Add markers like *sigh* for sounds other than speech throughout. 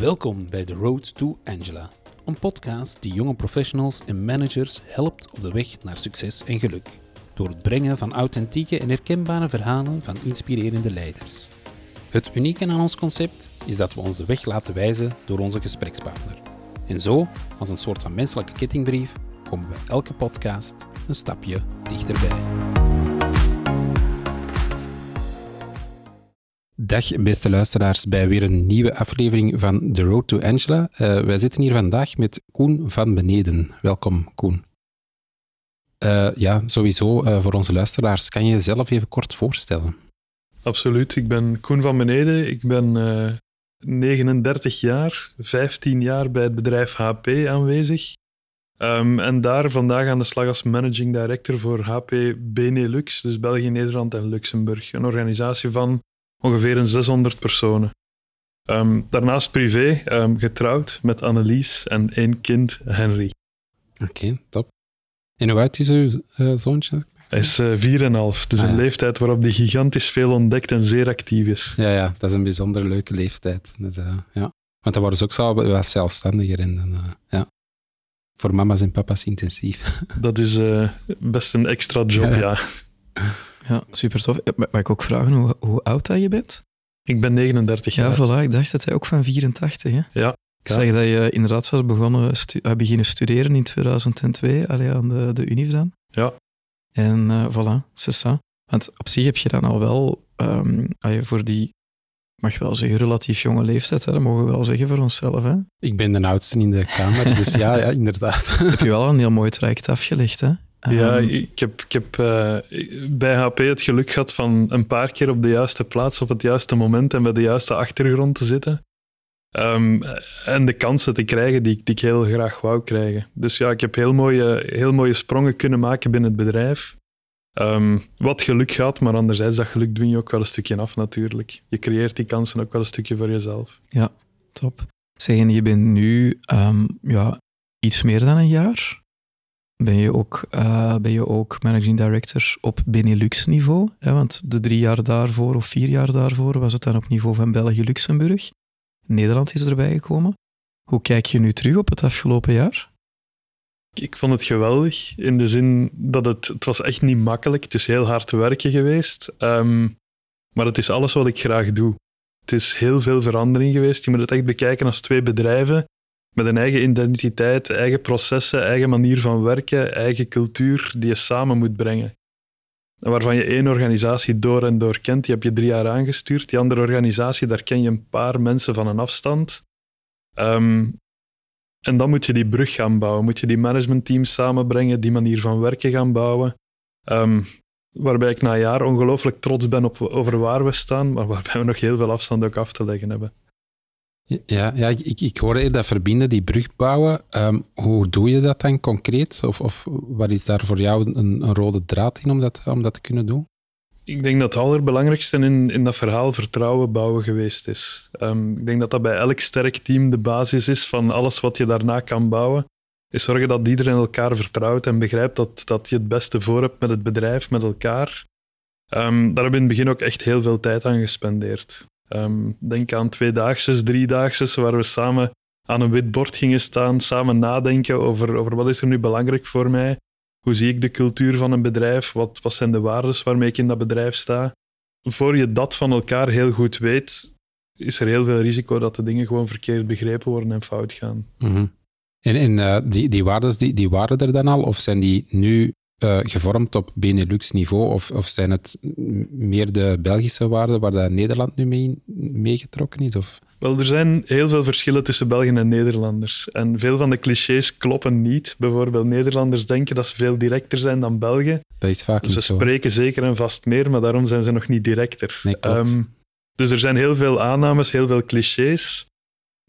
Welkom bij The Road to Angela, een podcast die jonge professionals en managers helpt op de weg naar succes en geluk. Door het brengen van authentieke en herkenbare verhalen van inspirerende leiders. Het unieke aan ons concept is dat we ons de weg laten wijzen door onze gesprekspartner. En zo, als een soort van menselijke kettingbrief, komen we elke podcast een stapje dichterbij. Dag beste luisteraars bij weer een nieuwe aflevering van The Road to Angela. Uh, wij zitten hier vandaag met Koen van Beneden. Welkom Koen. Uh, ja, sowieso uh, voor onze luisteraars, kan je jezelf even kort voorstellen? Absoluut, ik ben Koen van Beneden. Ik ben 39 jaar, 15 jaar bij het bedrijf HP aanwezig. Um, en daar vandaag aan de slag als managing director voor HP Benelux, dus België, Nederland en Luxemburg. Een organisatie van ongeveer een 600 personen. Um, daarnaast privé, um, getrouwd met Annelies en één kind, Henry. Oké, okay, top. En hoe oud is uw uh, zoontje? Hij is uh, eh, 4,5, dus ah, een leeftijd waarop hij gigantisch veel ontdekt en zeer actief is. Ja, ja dat is een bijzonder leuke leeftijd. Dus, uh, ja. Want dan worden ze ook zo wat zelfstandiger in. Dan, ja. Voor mama's en papa's intensief. Dat is best een extra job, ja. ja. *laughs* Ja, super tof. Mag ik ook vragen hoe, hoe oud dat je bent? Ik ben 39 jaar. Ja, voilà. Ik dacht dat hij ook van 84, hè? Ja. Ik zag dat je inderdaad was begonnen, stu beginnen studeren in 2002, allee, aan de, de Univ dan. Ja. En uh, voilà, c'est ça. Want op zich heb je dan al wel, um, voor die, mag wel zeggen, relatief jonge leeftijd, hè, dat mogen we wel zeggen voor onszelf. Hè? Ik ben de oudste in de kamer, dus ja, ja, inderdaad. *laughs* heb je wel een heel mooi traject afgelegd, hè? Ja, ehm, ik heb, ik heb uh, bij HP het geluk gehad van een paar keer op de juiste plaats, op het juiste moment en bij de juiste achtergrond te zitten. Um, en de kansen te krijgen die, die, ik heel graag wou krijgen. Dus ja, ik heb heel mooie, heel mooie sprongen kunnen maken binnen het bedrijf. Um, wat geluk gaat, maar anderzijds, dat geluk dwing je ook wel een stukje af natuurlijk. Je creëert die kansen ook wel een stukje voor jezelf. Ja, top. Zeg, je bent nu ja, iets meer dan een jaar ben je ook, uh, ben je ook managing director op Benelux-niveau. Want de drie jaar daarvoor of vier jaar daarvoor was het dan op niveau van België-Luxemburg. Nederland is erbij gekomen. Hoe kijk je nu terug op het afgelopen jaar? Ik vond het geweldig, in de zin dat het, het was echt niet makkelijk. Het is heel hard werken geweest, um, maar het is alles wat ik graag doe. Het is heel veel verandering geweest. Je moet het echt bekijken als twee bedrijven met een eigen identiteit, eigen processen, eigen manier van werken, eigen cultuur die je samen moet brengen. En waarvan je één organisatie door en door kent, die heb je drie jaar aangestuurd. Die andere organisatie, daar ken je een paar mensen van een afstand. Um, en dan moet je die brug gaan bouwen, moet je die managementteams samenbrengen, die manier van werken gaan bouwen. Um, waarbij ik na jaar ongelooflijk trots ben op, over waar we staan, maar *laughs* waarbij we nog heel veel afstand ook af te leggen hebben. Ja, ja ik, ik hoorde dat verbinden, die brug bouwen. Um, hoe doe je dat dan concreet? Of, of wat is daar voor jou een, een, rode draad in om dat, om dat te kunnen doen? Ik denk dat het allerbelangrijkste in, in dat verhaal vertrouwen bouwen geweest is. Um, ik denk dat dat bij elk sterk team de basis is van alles wat je daarna kan bouwen. Is zorgen dat iedereen elkaar vertrouwt en begrijpt dat, dat je het beste voor hebt met het bedrijf, met elkaar. Um, daar hebben we in het begin ook echt heel veel tijd aan gespendeerd. Um, denk aan tweedaagse, driedaagse, waar we samen aan een wit bord gingen staan, samen nadenken over, over wat is er nu belangrijk voor mij, hoe zie ik de cultuur van een bedrijf, wat, wat zijn de waarden waarmee ik in dat bedrijf sta. Voor je dat van elkaar heel goed weet, is er heel veel risico dat de dingen gewoon verkeerd begrepen worden en fout gaan. Mm En, en uh, die, die waarden die, die waren er dan al, of zijn die nu uh, gevormd op Benelux-niveau? Of, of zijn het meer de Belgische waarden waar dat Nederland nu mee meegetrokken is? Of? Wel, er zijn heel veel verschillen tussen Belgen en Nederlanders. En veel van de clichés kloppen niet. Bijvoorbeeld, Nederlanders denken dat ze veel directer zijn dan Belgen. Dat is vaak niet ze zo. Ze spreken zeker en vast meer, maar daarom zijn ze nog niet directer. Nee, um, dus er zijn heel veel aannames, heel veel clichés.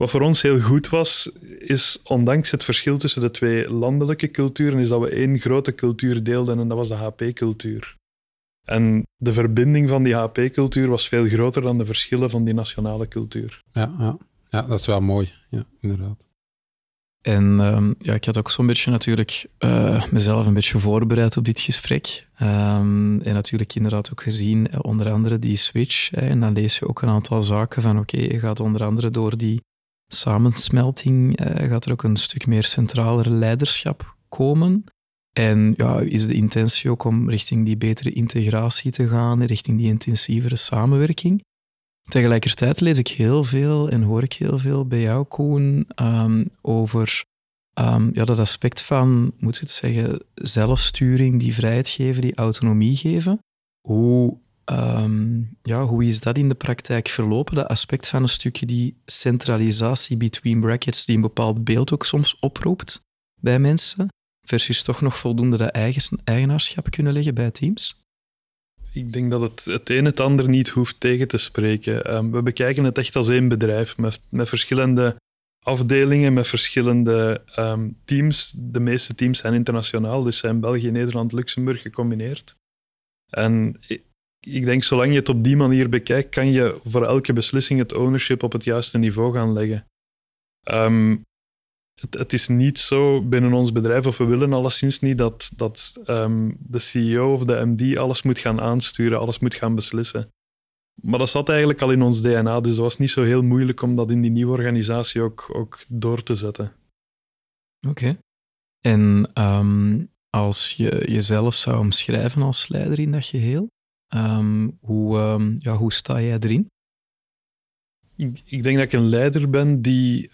Wat voor ons heel goed was, is ondanks het verschil tussen de twee landelijke culturen, is dat we één grote cultuur deelden en dat was de HP-cultuur. En de verbinding van die HP-cultuur was veel groter dan de verschillen van die nationale cultuur. Ja, ja. ja dat is wel mooi, ja, inderdaad. En um, ja, ik had ook zo'n beetje natuurlijk uh, mezelf een beetje voorbereid op dit gesprek. Um, en natuurlijk inderdaad ook gezien, uh, onder andere die switch. Hè, en dan lees je ook een aantal zaken van oké, okay, je gaat onder andere door die samensmelting eh, gaat er ook een stuk meer centraler leiderschap komen. En ja, is de intentie ook om richting die betere integratie te gaan, richting die intensievere samenwerking. Tegelijkertijd lees ik heel veel en hoor ik heel veel bij jou, Koen, um, over um, ja, dat aspect van, moet ik het zeggen, zelfsturing, die vrijheid geven, die autonomie geven. Hoe, um, ja, hoe is dat in de praktijk verlopen? Dat aspect van een stukje die centralisatie between brackets, die een bepaald beeld ook soms oproept bij mensen, versus toch nog voldoende dat eigen, eigenaarschap kunnen leggen bij teams? Ik denk dat het het een het ander niet hoeft tegen te spreken. Um, we bekijken het echt als één bedrijf met, met verschillende afdelingen, met verschillende um, teams. De meeste teams zijn internationaal, dus zijn België, Nederland, Luxemburg gecombineerd. En ik, denk, zolang je het op die manier bekijkt, kan je voor elke beslissing het ownership op het juiste niveau gaan leggen. Um, het, is niet zo binnen ons bedrijf, of we willen alleszins niet, dat, dat um, de CEO of de MD alles moet gaan aansturen, alles moet gaan beslissen. Maar dat zat eigenlijk al in ons DNA, dus het was niet zo heel moeilijk om dat in die nieuwe organisatie ook, ook door te zetten. Oké. En um, als je jezelf zou omschrijven als leider in dat geheel, um, hoe, um, ja, hoe sta jij erin? Ik, ik, denk dat ik een leider ben die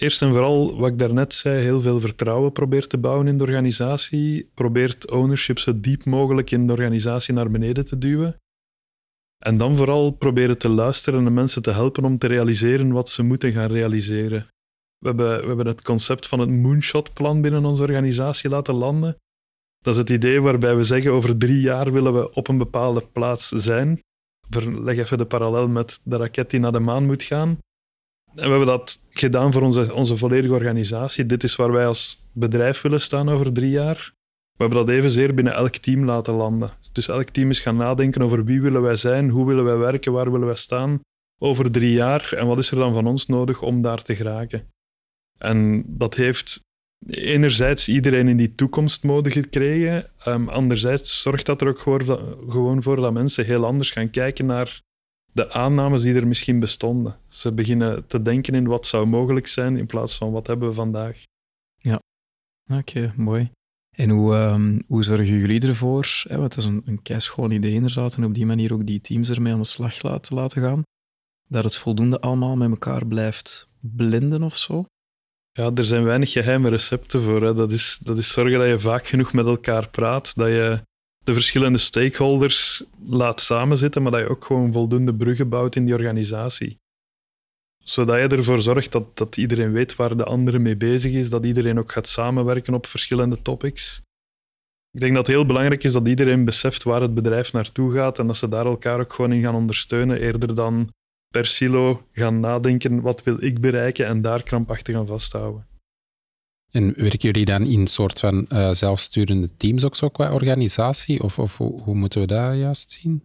eerst en vooral, wat ik daarnet zei, heel veel vertrouwen probeert te bouwen in de organisatie, probeert ownership zo diep mogelijk in de organisatie naar beneden te duwen. En dan vooral proberen te luisteren en mensen te helpen om te realiseren wat ze moeten gaan realiseren. We hebben, we hebben het concept van het moonshot-plan binnen onze organisatie laten landen. Dat is het idee waarbij we zeggen over drie jaar willen we op een bepaalde plaats zijn. Leg even de parallel met de raket die naar de maan moet gaan. En we hebben dat gedaan voor onze, onze volledige organisatie. Dit is waar wij als bedrijf willen staan over drie jaar. We hebben dat evenzeer binnen elk team laten landen. Dus elk team is gaan nadenken over wie willen wij zijn, hoe willen wij werken, waar willen wij staan over drie jaar en wat is er dan van ons nodig om daar te geraken. En dat heeft enerzijds iedereen in die toekomstmode gekregen, um, anderzijds zorgt dat er ook gewoon voor dat mensen heel anders gaan kijken naar de aannames die er misschien bestonden. Ze beginnen te denken in wat zou mogelijk zijn in plaats van wat hebben we vandaag. Ja, oké, mooi. En hoe, um, hoe zorgen jullie ervoor? Hè, want het is een, een keischoon idee inderdaad, en op die manier ook die teams ermee aan de slag laten, laten gaan. Dat het voldoende allemaal met elkaar blijft blenden of zo? Ja, er zijn weinig geheime recepten voor. Hè. Dat, is, dat is zorgen dat je vaak genoeg met elkaar praat, dat je de verschillende stakeholders laat samenzitten, maar dat je ook gewoon voldoende bruggen bouwt in die organisatie zodat je ervoor zorgt dat, dat iedereen weet waar de andere mee bezig is, dat iedereen ook gaat samenwerken op verschillende topics. Ik denk dat het heel belangrijk is dat iedereen beseft waar het bedrijf naartoe gaat en dat ze daar elkaar ook gewoon in gaan ondersteunen, eerder dan per silo gaan nadenken wat wil ik bereiken en daar krampachtig aan vasthouden. En werken jullie dan in een soort van uh, zelfsturende teams ook zo qua organisatie? Of, of hoe, hoe moeten we dat juist zien?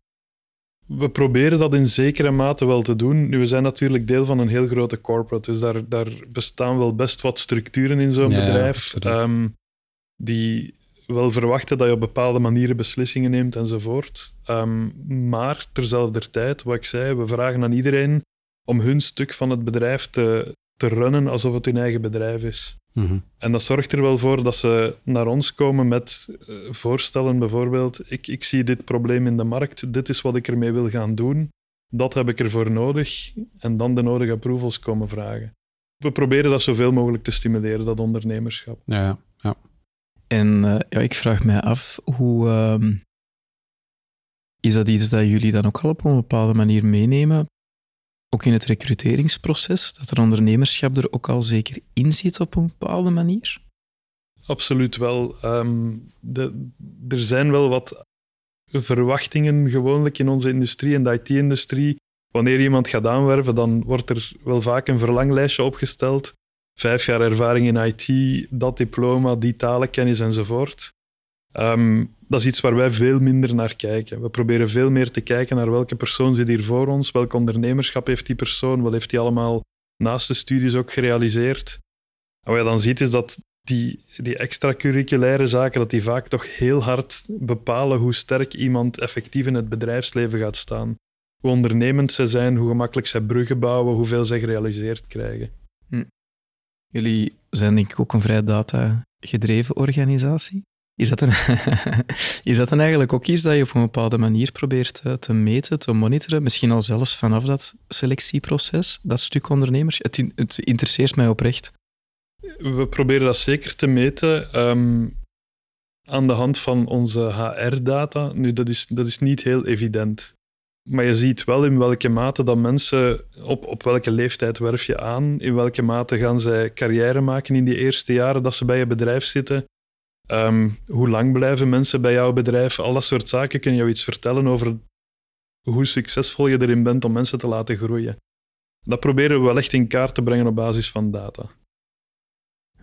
We proberen dat in zekere mate wel te doen. Nu, we zijn natuurlijk deel van een heel grote corporate, dus daar, daar bestaan wel best wat structuren in zo'n bedrijf um, die wel verwachten dat je op bepaalde manieren beslissingen neemt enzovoort. Um, maar terzelfde tijd, wat ik zei, we vragen aan iedereen om hun stuk van het bedrijf te, te runnen alsof het hun eigen bedrijf is. Mhm. En dat zorgt er wel voor dat ze naar ons komen met uh, voorstellen, bijvoorbeeld, ik, ik zie dit probleem in de markt, dit is wat ik ermee wil gaan doen, dat heb ik ervoor nodig, en dan de nodige approvals komen vragen. We proberen dat zoveel mogelijk te stimuleren, dat ondernemerschap. Ja. En uh, ja, ik vraag mij af, hoe... Uh, is dat iets dat jullie dan ook al op een bepaalde manier meenemen? ook in het recruteringsproces, dat er ondernemerschap er ook al zeker in zit op een bepaalde manier? Absoluut wel. Um, de, er zijn wel wat verwachtingen gewoonlijk in onze industrie en de IT-industrie. Wanneer iemand gaat aanwerven, dan wordt er wel vaak een verlanglijstje opgesteld. Vijf jaar ervaring in IT, dat diploma, die talenkennis enzovoort. Um, dat is iets waar wij veel minder naar kijken. We proberen veel meer te kijken naar welke persoon zit hier voor ons, welk ondernemerschap heeft die persoon, wat heeft hij allemaal naast de studies ook gerealiseerd. En wat je dan ziet is dat die, die extracurriculaire zaken, dat die vaak toch heel hard bepalen hoe sterk iemand effectief in het bedrijfsleven gaat staan. hoe ondernemend zij zijn, hoe gemakkelijk zij bruggen bouwen, hoeveel zij gerealiseerd krijgen. Jullie zijn denk ik ook een vrij data-gedreven organisatie. Is dat, een *laughs* is dat dan eigenlijk ook iets dat je op een bepaalde manier probeert te, te meten, te monitoren? Misschien al zelfs vanaf dat selectieproces, dat stuk ondernemers? Het, het interesseert mij oprecht. We proberen dat zeker te meten ehm, aan de hand van onze HR-data. Nu, dat is, dat is niet heel evident. Maar je ziet wel in welke mate dat mensen, op, op welke leeftijd werf je aan, in welke mate gaan zij carrière maken in die eerste jaren dat ze bij je bedrijf zitten. Ehm, hoe lang blijven mensen bij jouw bedrijf? Al dat soort zaken kunnen jou iets vertellen over hoe succesvol je erin bent om mensen te laten groeien. Dat proberen we wel echt in kaart te brengen op basis van data.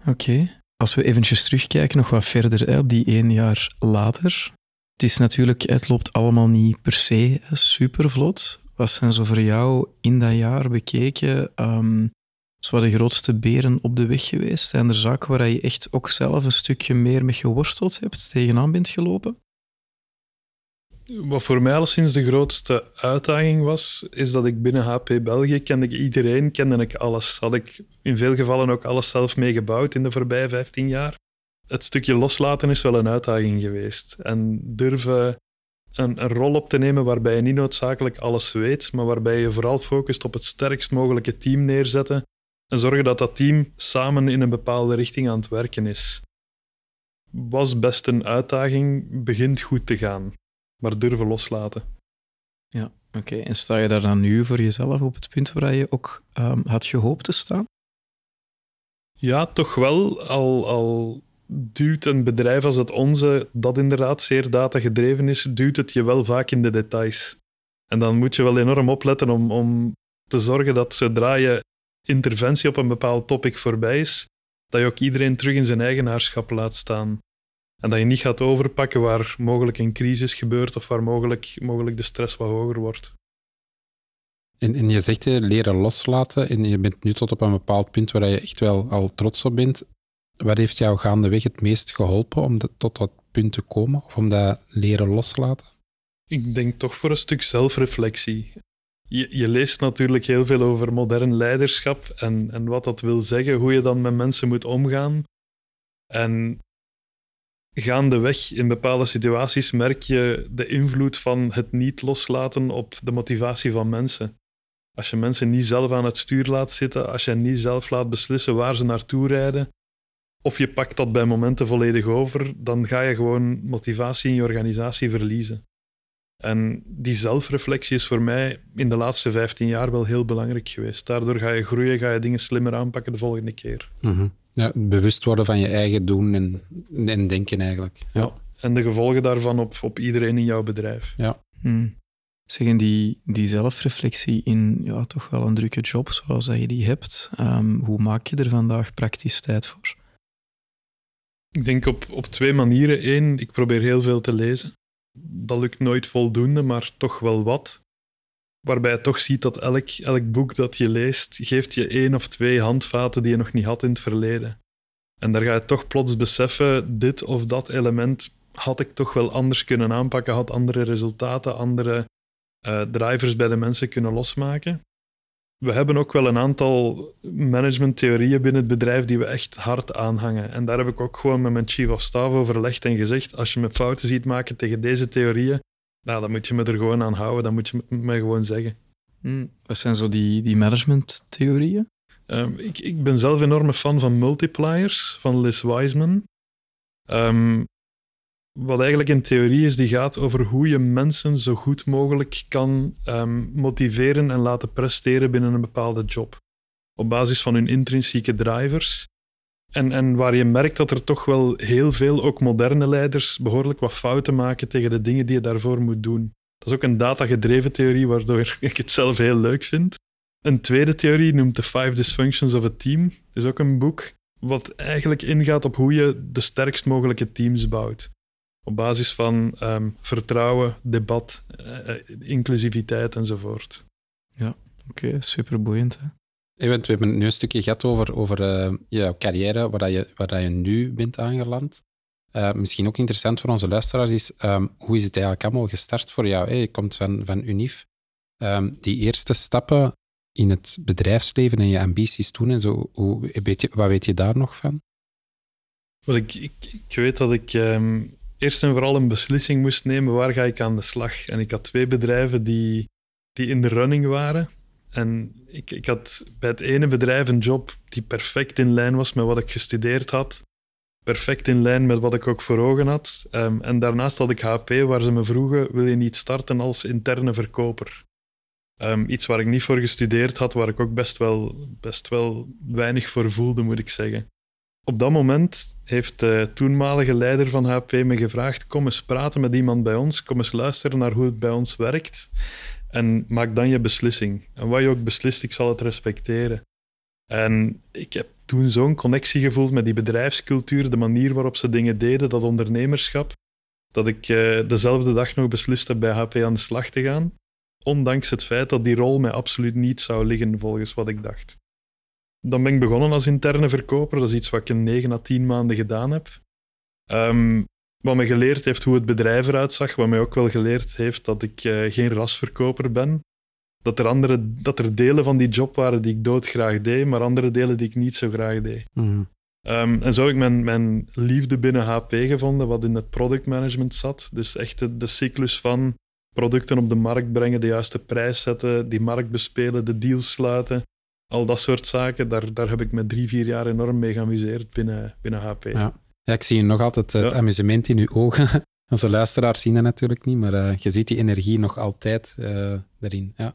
Oké. Als we eventjes terugkijken, nog wat verder hè, op die één jaar later. Het is natuurlijk, het loopt allemaal niet per se super vlot. Wat zijn zo voor jou in dat jaar bekeken ehm zo de grootste beren op de weg geweest? Zijn er zaken waar je echt ook zelf een stukje meer mee geworsteld hebt, tegenaan bent gelopen? Wat voor mij alleszins de grootste uitdaging was, is dat ik binnen HP België kende ik iedereen, kende ik alles. Had ik in veel gevallen ook alles zelf meegebouwd in de voorbije 15 jaar. Het stukje loslaten is wel een uitdaging geweest. En durven een, een rol op te nemen waarbij je niet noodzakelijk alles weet, maar waarbij je vooral focust op het sterkst mogelijke team neerzetten en zorgen dat dat team samen in een bepaalde richting aan het werken is. Was best een uitdaging, begint goed te gaan maar durven loslaten. Ja, oké. En sta je daar dan nu voor jezelf op het punt waar je ook ehm, had gehoopt te staan? Ja, toch wel. Al, al duwt een bedrijf als het onze, dat inderdaad zeer datagedreven is, duwt het je wel vaak in de details. En dan moet je wel enorm opletten om, om te zorgen dat zodra je interventie op een bepaald topic voorbij is, dat je ook iedereen terug in zijn eigenaarschap laat staan. En dat je niet gaat overpakken waar mogelijk een crisis gebeurt of waar mogelijk, mogelijk de stress wat hoger wordt. En, en je zegt je leren loslaten en je bent nu tot op een bepaald punt waar je echt wel al trots op bent. Wat heeft jou gaandeweg het meest geholpen om tot dat punt te komen? Of om dat leren loslaten? Ik denk toch voor een stuk zelfreflectie. Je, je leest natuurlijk heel veel over modern leiderschap en, en wat dat wil zeggen, hoe je dan met mensen moet omgaan. En gaandeweg in bepaalde situaties merk je de invloed van het niet loslaten op de motivatie van mensen. Als je mensen niet zelf aan het stuur laat zitten, als je niet zelf laat beslissen waar ze naartoe rijden, of je pakt dat bij momenten volledig over, dan ga je gewoon motivatie in je organisatie verliezen. En die zelfreflectie is voor mij in de laatste 15 jaar wel heel belangrijk geweest. Daardoor ga je groeien, ga je dingen slimmer aanpakken de volgende keer. Mhm. ja, bewust worden van je eigen doen en, en denken eigenlijk. Ja. En de gevolgen daarvan op, op iedereen in jouw bedrijf. Hmm. Zeggen die, die zelfreflectie in ja, toch wel een drukke job zoals dat je die hebt, ehm, hoe maak je er vandaag praktisch tijd voor? Ik denk op, op twee manieren. Eén, ik probeer heel veel te lezen. Dat lukt nooit voldoende, maar toch wel wat. Waarbij je toch ziet dat elk, elk boek dat je leest, geeft je één of twee handvaten die je nog niet had in het verleden. En daar ga je toch plots beseffen, dit of dat element had ik toch wel anders kunnen aanpakken, had andere resultaten, andere eh, drivers bij de mensen kunnen losmaken. We hebben ook wel een aantal managementtheorieën binnen het bedrijf die we echt hard aanhangen. En daar heb ik ook gewoon met mijn chief of staff overlegd en gezegd, als je me fouten ziet maken tegen deze theorieën, nou, dan moet je me er gewoon aan houden, dan moet je me gewoon zeggen. Hmm. Wat zijn zo die, die managementtheorieën? Um, ik, ik, ben zelf enorme fan van multipliers, van Liz Wiseman. Um, wat eigenlijk een theorie is die gaat over hoe je mensen zo goed mogelijk kan um, motiveren en laten presteren binnen een bepaalde job. Op basis van hun intrinsieke drivers. En, en waar je merkt dat er toch wel heel veel, ook moderne leiders, behoorlijk wat fouten maken tegen de dingen die je daarvoor moet doen. Dat is ook een datagedreven theorie, waardoor *laughs* ik het zelf heel leuk vind. Een tweede theorie noemt The Five Dysfunctions of a Team. Dat is ook een boek wat eigenlijk ingaat op hoe je de sterkst mogelijke teams bouwt. Op basis van um, vertrouwen, debat, uh, inclusiviteit enzovoort. Ja, oké, okay, superboeiend. Hè? We hebben nu een stukje gehad over, over uh, jouw carrière, waar, dat je, waar dat je nu bent aangeland. Uh, misschien ook interessant voor onze luisteraars is, um, hoe is het eigenlijk allemaal gestart voor jou? Hey, je komt van, van UNIF. Ehm, die eerste stappen in het bedrijfsleven en je ambities toen en zo, hoe, weet je, wat weet je daar nog van? Wel, ik, ik, ik weet dat ik ehm, eerst en vooral een beslissing moest nemen waar ga ik aan de slag. En ik had twee bedrijven die, die in de running waren. En ik, ik had bij het ene bedrijf een job die perfect in lijn was met wat ik gestudeerd had. Perfect in lijn met wat ik ook voor ogen had. Ehm, en daarnaast had ik HP, waar ze me vroegen: wil je niet starten als interne verkoper? Um, iets waar ik niet voor gestudeerd had, waar ik ook best wel, best wel weinig voor voelde, moet ik zeggen. Op dat moment heeft de toenmalige leider van HP me gevraagd: kom eens praten met iemand bij ons, kom eens luisteren naar hoe het bij ons werkt en maak dan je beslissing. En wat je ook beslist, ik zal het respecteren. En ik heb toen zo'n connectie gevoeld met die bedrijfscultuur, de manier waarop ze dingen deden, dat ondernemerschap, dat ik uh, dezelfde dag nog beslist heb bij HP aan de slag te gaan. Ondanks het feit dat die rol mij absoluut niet zou liggen volgens wat ik dacht. Dan ben ik begonnen als interne verkoper. Dat is iets wat ik in 9 à 10 maanden gedaan heb. Um, wat me geleerd heeft hoe het bedrijf eruit zag. Wat mij ook wel geleerd heeft dat ik uh, geen rasverkoper ben. Dat er, andere, dat er delen van die job waren die ik doodgraag deed, maar andere delen die ik niet zo graag deed. Mm. Um, en zo heb ik mijn, mijn liefde binnen HP gevonden, wat in het productmanagement zat. Dus echt de, de cyclus van producten op de markt brengen, de juiste prijs zetten, die markt bespelen, de deals sluiten, al dat soort zaken. Daar, daar heb ik me drie, vier jaar enorm mee geamuseerd binnen, binnen HP. Ja. ja ik zie nog altijd het amusement in uw ogen. *laughs* Onze luisteraars zien dat natuurlijk niet, maar uh, je ziet die energie nog altijd uh, erin. Ja.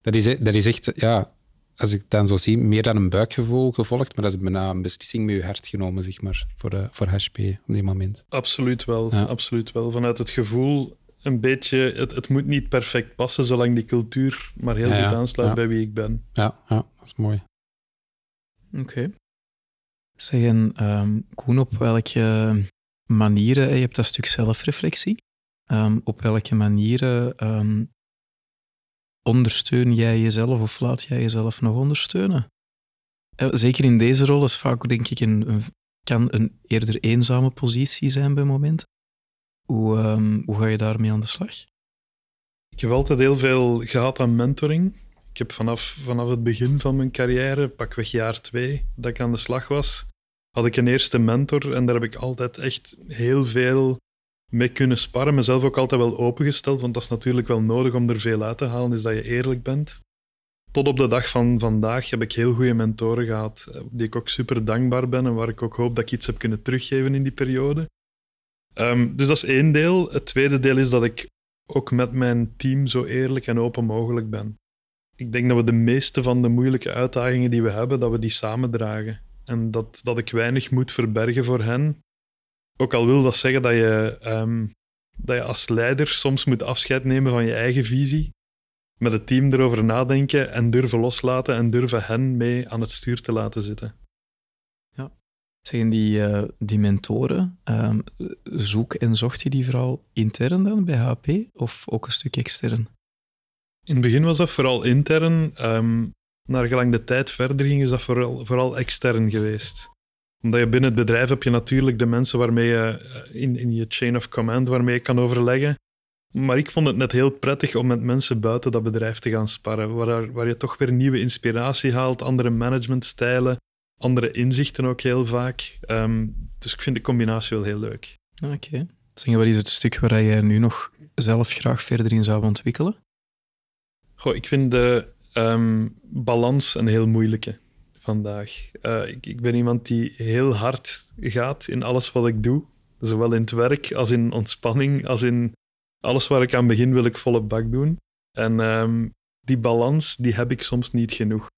Dat, is, dat is echt, ja, als ik het dan zo zie, meer dan een buikgevoel gevolgd, maar dat is bijna een beslissing met je hart genomen, zeg maar, voor, uh, voor HP op die moment. Absoluut wel, ja. absoluut wel. Vanuit het gevoel een beetje, het, het moet niet perfect passen, zolang die cultuur maar heel goed aansluit bij wie ik ben. Ja, ja, dat is mooi. Oké. Okay. Zeg, en um, Koen, op welke manieren, je hebt dat stuk zelfreflectie, um, op welke manieren um, ondersteun jij jezelf of laat jij jezelf nog ondersteunen? Eh, zeker in deze rol is vaak, denk ik, een, een, kan een eerder eenzame positie zijn bij momenten. Hoe, um, hoe ga je daarmee aan de slag? Ik heb altijd heel veel gehad aan mentoring. Ik heb vanaf, vanaf het begin van mijn carrière, pakweg jaar twee, dat ik aan de slag was, had ik een eerste mentor en daar heb ik altijd echt heel veel mee kunnen sparren. Mezelf ook altijd wel opengesteld, want dat is natuurlijk wel nodig om er veel uit te halen, is dat je eerlijk bent. Tot op de dag van vandaag heb ik heel goede mentoren gehad, eh, die ik ook super dankbaar ben en waar ik ook hoop dat ik iets heb kunnen teruggeven in die periode. Um, dus dat is één deel. Het tweede deel is dat ik ook met mijn team zo eerlijk en open mogelijk ben. Ik denk dat we de meeste van de moeilijke uitdagingen die we hebben, dat we die samen dragen. En dat, dat ik weinig moet verbergen voor hen. Ook al wil dat zeggen dat je, um, dat je als leider soms moet afscheid nemen van je eigen visie. Met het team erover nadenken en durven loslaten en durven hen mee aan het stuur te laten zitten. Zeggen die, uh, die mentoren, um, zoek en zocht je die vooral intern dan bij HP of ook een stuk extern? In het begin was dat vooral intern. Um, naar gelang de tijd verder ging, is dat vooral, vooral extern geweest. Omdat je binnen het bedrijf heb je natuurlijk de mensen waarmee je eh, in, in je chain of command waarmee je kan overleggen. Maar ik vond het net heel prettig om met mensen buiten dat bedrijf te gaan sparren, waar, waar je toch weer nieuwe inspiratie haalt, andere managementstijlen, andere inzichten ook heel vaak. Um, dus ik vind de combinatie wel heel leuk. Oké. Okay. Zeg, wat is het stuk waar jij nu nog zelf graag verder in zou ontwikkelen? Goh, ik vind de um, balans een heel moeilijke vandaag. Uh, ik, ik, ben iemand die heel hard gaat in alles wat ik doe. Zowel in het werk als in ontspanning, als in alles waar ik aan begin wil ik volle bak doen. En um, die balans, die heb ik soms niet genoeg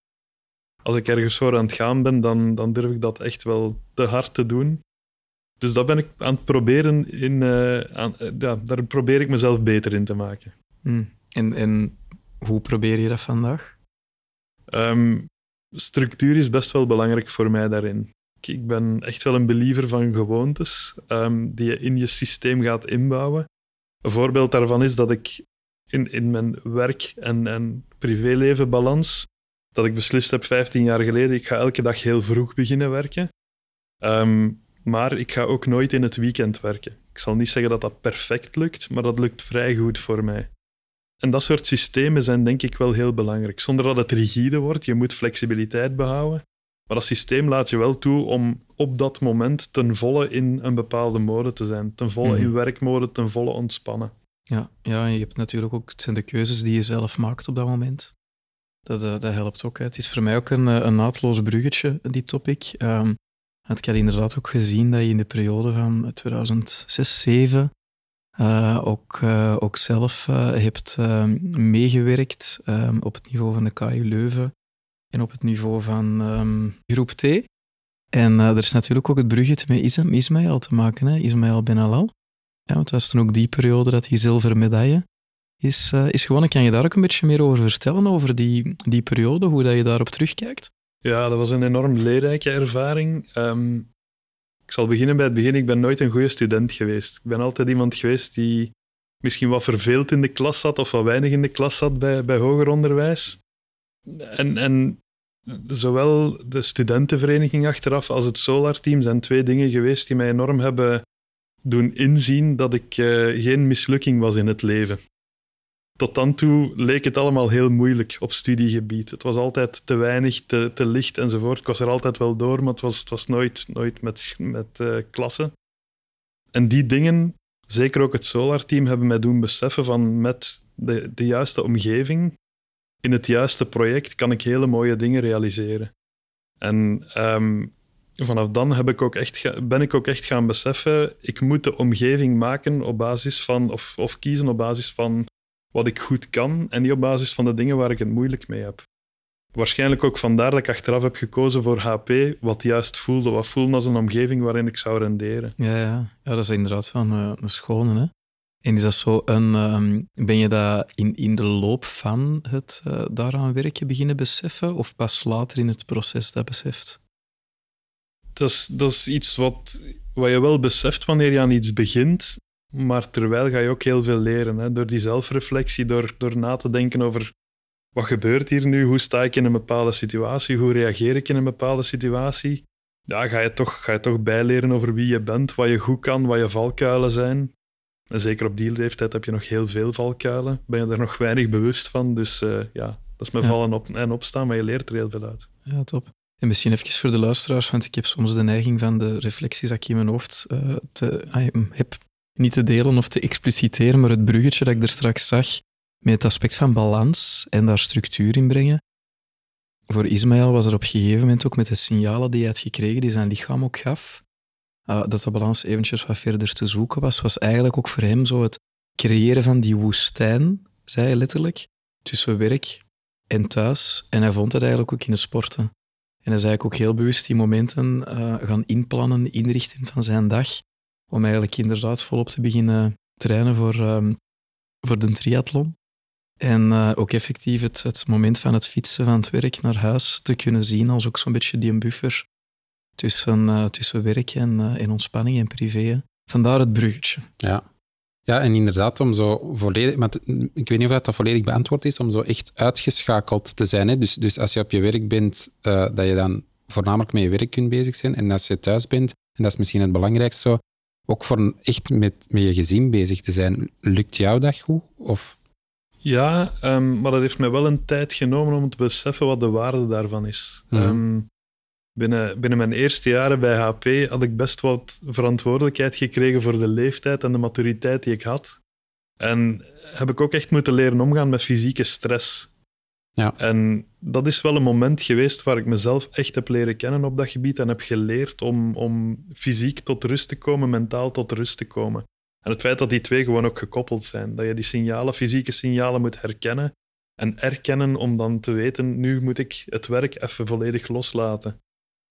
als ik ergens voor aan het gaan ben, dan, dan durf ik dat echt wel te hard te doen. Dus dat ben ik aan het proberen in. Uh, aan, uh, ja, daar probeer ik mezelf beter in te maken. Hmm. En, en hoe probeer je dat vandaag? Um, structuur is best wel belangrijk voor mij daarin. Ik, ik ben echt wel een believer van gewoontes um, die je in je systeem gaat inbouwen. Een voorbeeld daarvan is dat ik in, in mijn werk- en, en privéleven balans dat ik beslist heb 15 jaar geleden, ik ga elke dag heel vroeg beginnen werken. Um, maar ik ga ook nooit in het weekend werken. Ik zal niet zeggen dat dat perfect lukt, maar dat lukt vrij goed voor mij. en dat soort systemen zijn denk ik wel heel belangrijk. Zonder dat het rigide wordt, je moet flexibiliteit behouden. Maar dat systeem laat je wel toe om op dat moment ten volle in een bepaalde mode te zijn. Ten volle in Mhm. werkmode, ten volle ontspannen. Ja, ja, en je hebt natuurlijk ook, het zijn de keuzes die je zelf maakt op dat moment. Dat, eh, dat helpt ook. hè. Het is voor mij ook een, eh, een naadloos bruggetje, die topic. Want ik had inderdaad ook gezien dat je in de periode van 2006, 2007 eh, ook, ook zelf hebt ehm, meegewerkt ehm, op het niveau van de KU Leuven en op het niveau van groep T. En er is natuurlijk ook het bruggetje met Ism, Ismaël te maken, hè? Ismaël Benalal. Ja, want het was toen ook die periode dat die zilveren medaille is, eh, is. Kan je daar ook een beetje meer over vertellen, over die, die periode, hoe dat je daarop terugkijkt? Ja, dat was een enorm leerrijke ervaring. Ehm, ik zal beginnen bij het begin. Ik ben nooit een goede student geweest. Ik ben altijd iemand geweest die misschien wat verveeld in de klas zat of wat weinig in de klas zat bij, bij hoger onderwijs. En, en zowel de studentenvereniging achteraf als het Solar-team zijn twee dingen geweest die mij enorm hebben doen inzien dat ik eh, geen mislukking was in het leven. Tot dan toe leek het allemaal heel moeilijk op studiegebied. Het was altijd te weinig, te, te licht enzovoort. Ik was er altijd wel door, maar het was, het was nooit, nooit met, met eh, klassen. En die dingen, zeker ook het Solar-team, hebben mij doen beseffen van met de, de juiste omgeving, in het juiste project, kan ik hele mooie dingen realiseren. En ehm, vanaf dan heb ik ook echt ben ik ook echt gaan beseffen, ik moet de omgeving maken op basis van, of, of kiezen op basis van wat ik goed kan en niet op basis van de dingen waar ik het moeilijk mee heb. Waarschijnlijk ook vandaar dat ik achteraf heb gekozen voor HP, wat juist voelde, wat voelde als een omgeving waarin ik zou renderen. Ja, ja. ja dat is inderdaad wel een, een schone. Hè? En is dat zo een. ehm, ben je dat in, in de loop van het eh, daaraan werken beginnen beseffen, of pas later in het proces dat beseft? Dat is, dat is iets wat, wat je wel beseft wanneer je aan iets begint, maar terwijl ga je ook heel veel leren. Hè? Door die zelfreflectie, door, door na te denken over wat gebeurt hier nu, hoe sta ik in een bepaalde situatie, hoe reageer ik in een bepaalde situatie. Ja, ga je toch, ga je toch bijleren over wie je bent, wat je goed kan, wat je valkuilen zijn. En zeker op die leeftijd heb je nog heel veel valkuilen. Ben je er nog weinig bewust van. Dus eh, ja, dat is met Ja. vallen op en opstaan, maar je leert er heel veel uit. Ja, top. En misschien even voor de luisteraars, want ik heb soms de neiging van de reflecties dat ik in mijn hoofd eh, te, mm, heb niet te delen of te expliciteren, maar het bruggetje dat ik er straks zag met het aspect van balans en daar structuur in brengen. Voor Ismaël was er op een gegeven moment ook met de signalen die hij had gekregen, die zijn lichaam ook gaf, ah, dat de balans eventjes wat verder te zoeken was, was eigenlijk ook voor hem zo het creëren van die woestijn, zei hij letterlijk, tussen werk en thuis. En hij vond het eigenlijk ook in de sporten. En hij eigenlijk ook heel bewust die momenten eh, gaan inplannen, inrichten van zijn dag, om eigenlijk inderdaad volop te beginnen trainen voor, ehm, voor de triathlon. En eh, ook effectief het, het moment van het fietsen van het werk naar huis te kunnen zien als ook zo'n beetje die buffer tussen, eh, tussen werk en, eh, en ontspanning en privé. Vandaar het bruggetje. Ja. Ja, en inderdaad, om zo volledig, maar het- ik weet niet of dat volledig beantwoord is, om zo echt uitgeschakeld te zijn. Hè? Dus, dus als je op je werk bent, dat je dan voornamelijk met je werk kunt bezig zijn. En als je thuis bent, en dat is misschien het belangrijkste, zo, ook voor echt met, met je gezin bezig te zijn. Lukt jou dat goed? Of, Ja, ehm, maar dat heeft mij wel een tijd genomen om te beseffen wat de waarde daarvan is. Mhm. Ehm, binnen, binnen mijn eerste jaren bij HP had ik best wat verantwoordelijkheid gekregen voor de leeftijd en de maturiteit die ik had. En heb ik ook echt moeten leren omgaan met fysieke stress. Ja. En dat is wel een moment geweest waar ik mezelf echt heb leren kennen op dat gebied en heb geleerd om, om fysiek tot rust te komen, mentaal tot rust te komen. En het feit dat die twee gewoon ook gekoppeld zijn. Dat je die signalen, fysieke signalen moet herkennen en erkennen om dan te weten, nu moet ik het werk even volledig loslaten.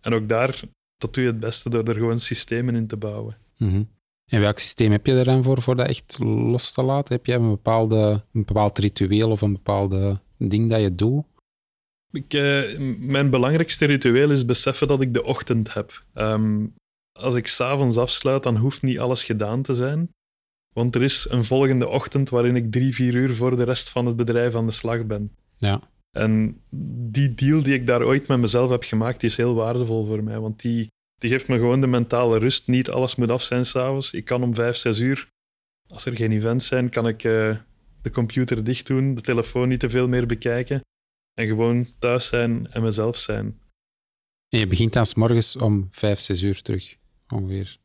En ook daar, dat doe je het beste door er gewoon systemen in te bouwen. Mhm. En welk systeem heb je er dan voor, voor dat echt los te laten? Heb jij een, bepaalde, een bepaald ritueel of een bepaalde ding dat je doet? Ik, eh, mijn belangrijkste ritueel is beseffen dat ik de ochtend heb. Ehm, als ik s'avonds afsluit, dan hoeft niet alles gedaan te zijn. Want er is een volgende ochtend waarin ik drie, vier uur voor de rest van het bedrijf aan de slag ben. Ja. En die deal die ik daar ooit met mezelf heb gemaakt, die is heel waardevol voor mij. Want die, die geeft me gewoon de mentale rust. Niet alles moet af zijn s'avonds. Ik kan om vijf, zes uur, als er geen events zijn, kan ik, eh, de computer dicht doen, de telefoon niet te veel meer bekijken en gewoon thuis zijn en mezelf zijn. En je begint dan 's morgens om vijf, zes uur terug, ongeveer.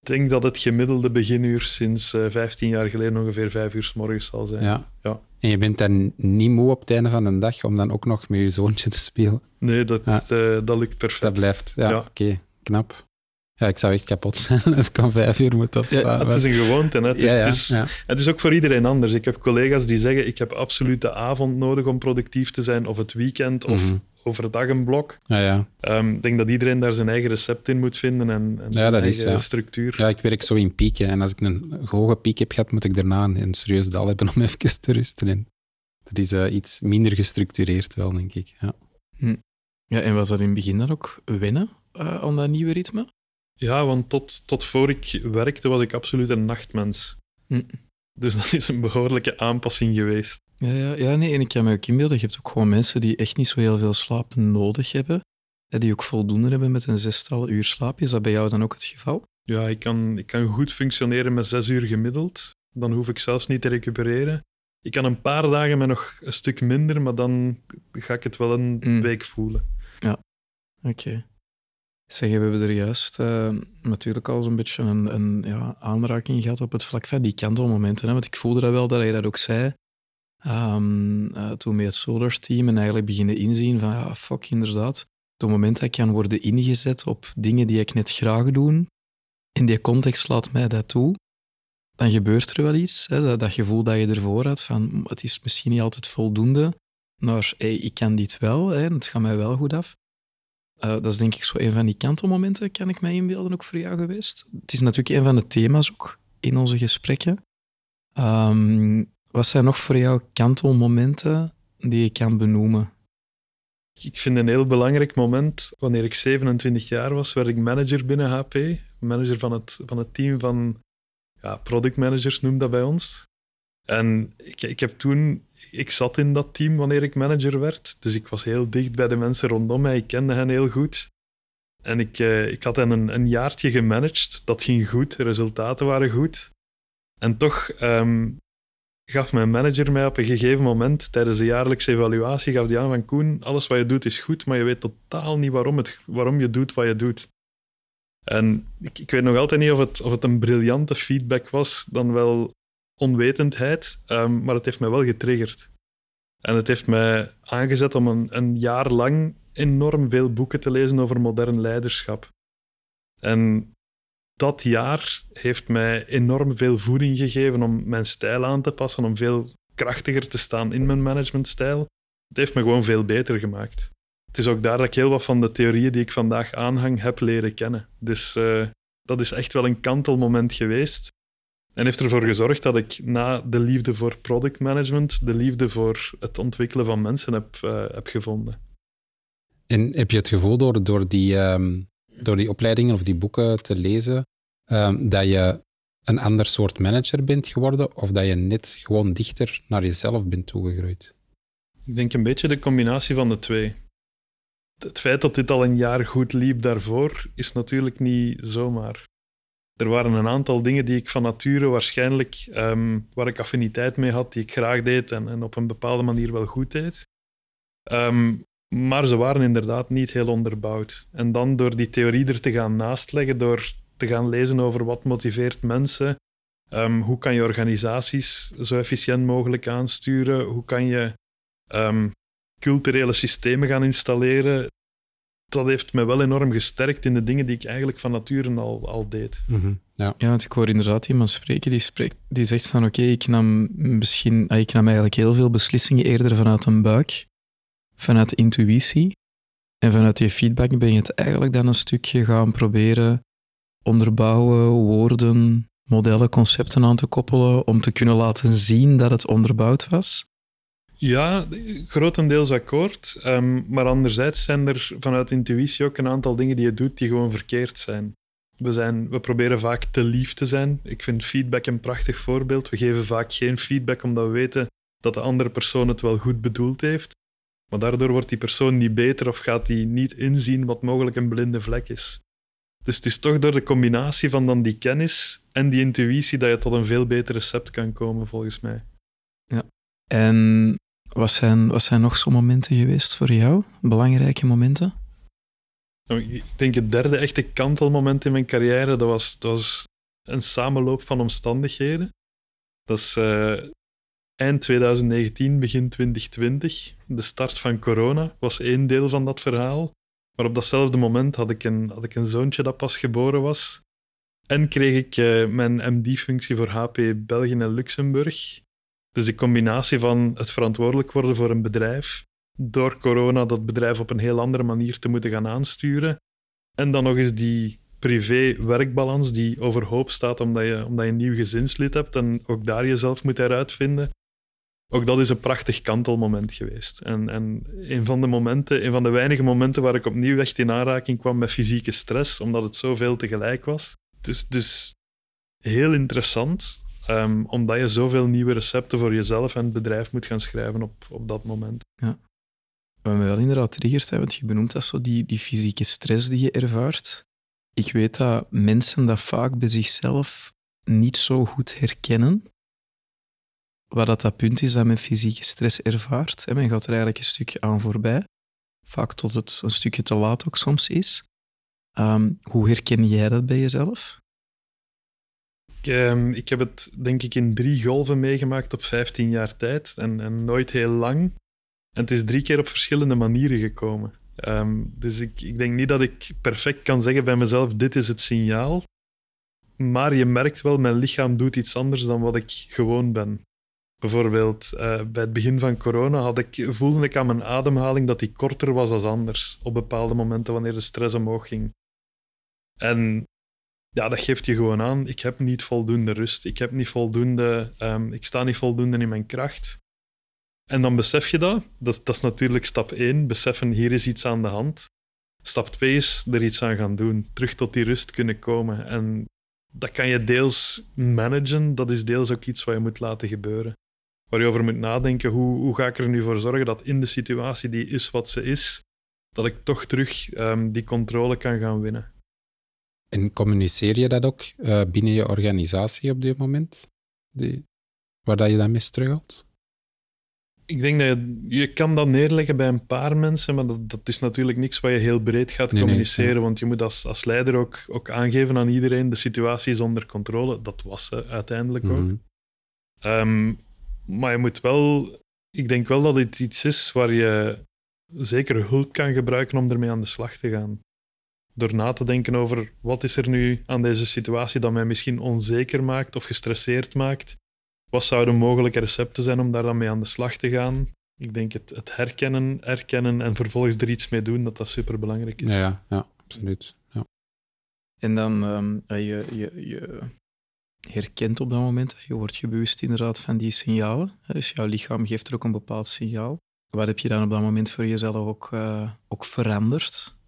Ik denk dat het gemiddelde beginuur sinds eh 15 jaar geleden ongeveer vijf uur s morgens zal zijn. Ja. Ja. En je bent dan niet moe op het einde van de dag om dan ook nog met je zoontje te spelen. Nee, dat, Ja. eh, dat lukt perfect. Dat blijft, ja, Ja. oké, knap. Ja, ik zou echt kapot zijn *laughs* als ik om vijf uur moet opstaan. Ja, het is een gewoonte. Hè. Het, is, ja, ja, het, is, ja. het is ook voor iedereen anders. Ik heb collega's die zeggen, ik heb absoluut de avond nodig om productief te zijn, of het weekend, of Mhm. overdag een blok. Ja, ja. Ehm, ik denk dat iedereen daar zijn eigen recept in moet vinden en, en zijn dat is, eigen ja. structuur. ja, ik werk zo in pieken. En als ik een hoge piek heb gehad, moet ik daarna een, een serieus dal hebben om *laughs* even te rusten. En dat is eh, iets minder gestructureerd wel, denk ik. Ja. Ja, en was dat in het begin dan ook wennen eh, aan dat nieuwe ritme? Ja, want tot, tot voor ik werkte was ik absoluut een nachtmens. Hm. Dus dat is een behoorlijke aanpassing geweest. Ja, ja, ja, nee, en ik kan me ook inbeelden, je hebt ook gewoon mensen die echt niet zo heel veel slaap nodig hebben, hè, die ook voldoende hebben met een zestal uur slaap. Is dat bij jou dan ook het geval? Ja, ik kan, ik kan goed functioneren met zes uur gemiddeld. Dan hoef ik zelfs niet te recupereren. Ik kan een paar dagen met nog een stuk minder, maar dan ga ik het wel een Mm. week voelen. Oké. Zeg, we hebben er juist eh, natuurlijk al zo'n beetje een, een ja, aanraking gehad op het vlak van die kantelmomenten. Hè? Want ik voelde dat wel, dat je dat ook zei. Ehm, eh, toen met het Solar Team en eigenlijk beginnen inzien van, ja, fuck, inderdaad. Op het moment dat ik kan worden ingezet op dingen die ik net graag doe, in die context laat mij dat toe, dan gebeurt er wel iets. Hè? Dat, dat gevoel dat je ervoor had van, "Hm, het is misschien niet altijd voldoende, maar hey, ik kan dit wel, en het gaat mij wel goed af. Eh, dat is denk ik zo een van die kantelmomenten, kan ik mij inbeelden, ook voor jou geweest. Het is natuurlijk een van de thema's ook in onze gesprekken. Ehm, wat zijn nog voor jou kantelmomenten die je kan benoemen? Ik vind een heel belangrijk moment, wanneer ik 27 jaar was, werd ik manager binnen HP. Manager van het, van het team van ja, product managers, noemt dat bij ons. En ik, ik heb toen, ik zat in dat team wanneer ik manager werd, dus ik was heel dicht bij de mensen rondom mij, ik kende hen heel goed. En ik, eh, ik had hen een, een jaartje gemanaged, dat ging goed, de resultaten waren goed. En toch ehm, gaf mijn manager mij op een gegeven moment, tijdens de jaarlijkse evaluatie, gaf die aan van Koen, alles wat je doet is goed, maar je weet totaal niet waarom, het, waarom je doet wat je doet. En ik, ik weet nog altijd niet of het, of het een briljante feedback was, dan wel onwetendheid, ehm, maar het heeft mij wel getriggerd. En het heeft mij aangezet om een, een jaar lang enorm veel boeken te lezen over modern leiderschap. En dat jaar heeft mij enorm veel voeding gegeven om mijn stijl aan te passen, om veel krachtiger te staan in mijn managementstijl. Het heeft me gewoon veel beter gemaakt. Het is ook daar dat ik heel wat van de theorieën die ik vandaag aanhang heb leren kennen. Dus eh, dat is echt wel een kantelmoment geweest. En heeft ervoor gezorgd dat ik na de liefde voor product management, de liefde voor het ontwikkelen van mensen heb, eh, heb gevonden. En heb je het gevoel door, door, die, ehm, door die opleidingen of die boeken te lezen, ehm, dat je een ander soort manager bent geworden of dat je net gewoon dichter naar jezelf bent toegegroeid? Ik denk een beetje de combinatie van de twee. Het feit dat dit al een jaar goed liep daarvoor, is natuurlijk niet zomaar. Er waren een aantal dingen die ik van nature waarschijnlijk, ehm, waar ik affiniteit mee had, die ik graag deed en, op een bepaalde manier wel goed deed. Ehm, maar ze waren inderdaad niet heel onderbouwd. En dan door die theorie er te gaan naastleggen, door te gaan lezen over wat motiveert mensen, ehm, hoe kan je organisaties zo efficiënt mogelijk aansturen, hoe kan je culturele systemen gaan installeren, dat heeft me wel enorm gesterkt in de dingen die ik eigenlijk van nature al, al deed. Mhm, Ja. Ja, want ik hoor inderdaad iemand spreken die, spreekt, die zegt van oké, ik nam misschien, ah, ik nam eigenlijk heel veel beslissingen eerder vanuit een buik, vanuit intuïtie. En vanuit die feedback ben je het eigenlijk dan een stukje gaan proberen onderbouwen, woorden, modellen, concepten aan te koppelen, om te kunnen laten zien dat het onderbouwd was. Ja, grotendeels akkoord. ehm, maar anderzijds zijn er vanuit intuïtie ook een aantal dingen die je doet die gewoon verkeerd zijn. We, zijn. we proberen vaak te lief te zijn. Ik vind feedback een prachtig voorbeeld. We geven vaak geen feedback omdat we weten dat de andere persoon het wel goed bedoeld heeft. Maar daardoor wordt die persoon niet beter of gaat die niet inzien wat mogelijk een blinde vlek is. Dus het is toch door de combinatie van dan die kennis en die intuïtie dat je tot een veel beter recept kan komen, volgens mij. En wat zijn, wat zijn nog zo'n momenten geweest voor jou? Belangrijke momenten? Nou, ik denk het derde echte kantelmoment in mijn carrière, dat was, dat was een samenloop van omstandigheden. Dat is uh, eind 2019, begin 2020. De start van corona was één deel van dat verhaal. Maar op datzelfde moment had ik een, had ik een zoontje dat pas geboren was. En kreeg ik uh, mijn MD-functie voor HP België en Luxemburg. Dus de combinatie van het verantwoordelijk worden voor een bedrijf, door corona dat bedrijf op een heel andere manier te moeten gaan aansturen, en dan nog eens die privé-werkbalans die overhoop staat omdat je, omdat je een nieuw gezinslid hebt en ook daar jezelf moet heruitvinden. Ook dat is een prachtig kantelmoment geweest. En, en een van de momenten, een van de weinige momenten waar ik opnieuw echt in aanraking kwam met fysieke stress, omdat het zoveel tegelijk was. Dus, dus heel interessant, um, omdat je zoveel nieuwe recepten voor jezelf en het bedrijf moet gaan schrijven op, op dat moment. Ja. Wat me wel inderdaad triggert, want je benoemt dat zo, die, die fysieke stress die je ervaart. Ik weet dat mensen dat vaak bij zichzelf niet zo goed herkennen. Wat dat, dat punt is dat men fysieke stress ervaart. Men gaat er eigenlijk een stukje aan voorbij. Vaak tot het een stukje te laat ook soms is. Um, hoe herken jij dat bij jezelf? Ik, uh, ik, heb het denk ik in drie golven meegemaakt op 15 jaar tijd en, en, nooit heel lang. En het is drie keer op verschillende manieren gekomen. Um, dus ik, ik, denk niet dat ik perfect kan zeggen bij mezelf: dit is het signaal. Maar je merkt wel, mijn lichaam doet iets anders dan wat ik gewoon ben. Bijvoorbeeld uh, bij het begin van corona had ik, voelde ik aan mijn ademhaling dat die korter was dan anders op bepaalde momenten wanneer de stress omhoog ging. En ja, dat geeft je gewoon aan. Ik heb niet voldoende rust. Ik heb niet voldoende. Um, ik sta niet voldoende in mijn kracht. En dan besef je dat. Dat, dat is natuurlijk stap 1. Beseffen, hier is iets aan de hand. Stap 2 is er iets aan gaan doen. Terug tot die rust kunnen komen. En dat kan je deels managen. Dat is deels ook iets wat je moet laten gebeuren. Waar je over moet nadenken. Hoe, hoe ga ik er nu voor zorgen dat in de situatie die is wat ze is, dat ik toch terug um, die controle kan gaan winnen. En communiceer je dat ook uh, binnen je organisatie op dit moment? Die, waar dat je daarmee struggelt? Ik denk dat je, je kan dat neerleggen bij een paar mensen, maar dat, dat is natuurlijk niks wat je heel breed gaat nee, communiceren. Nee, Want je moet als, als leider ook, ook aangeven aan iedereen, de situatie is onder controle. Dat was ze uiteindelijk mm -hmm. ook. Um, maar je moet wel... Ik denk wel dat het iets is waar je zeker hulp kan gebruiken om ermee aan de slag te gaan door na te denken over wat is er nu aan deze situatie dat mij misschien onzeker maakt of gestresseerd maakt. Wat zouden mogelijke recepten zijn om daar dan mee aan de slag te gaan? Ik denk het, het herkennen, erkennen en vervolgens er iets mee doen, dat dat superbelangrijk is. Ja, ja, ja absoluut. Ja. En dan, um, je, je, je herkent op dat moment, je wordt je bewust inderdaad van die signalen. Dus jouw lichaam geeft er ook een bepaald signaal. Wat heb je dan op dat moment voor jezelf ook, uh, ook veranderd?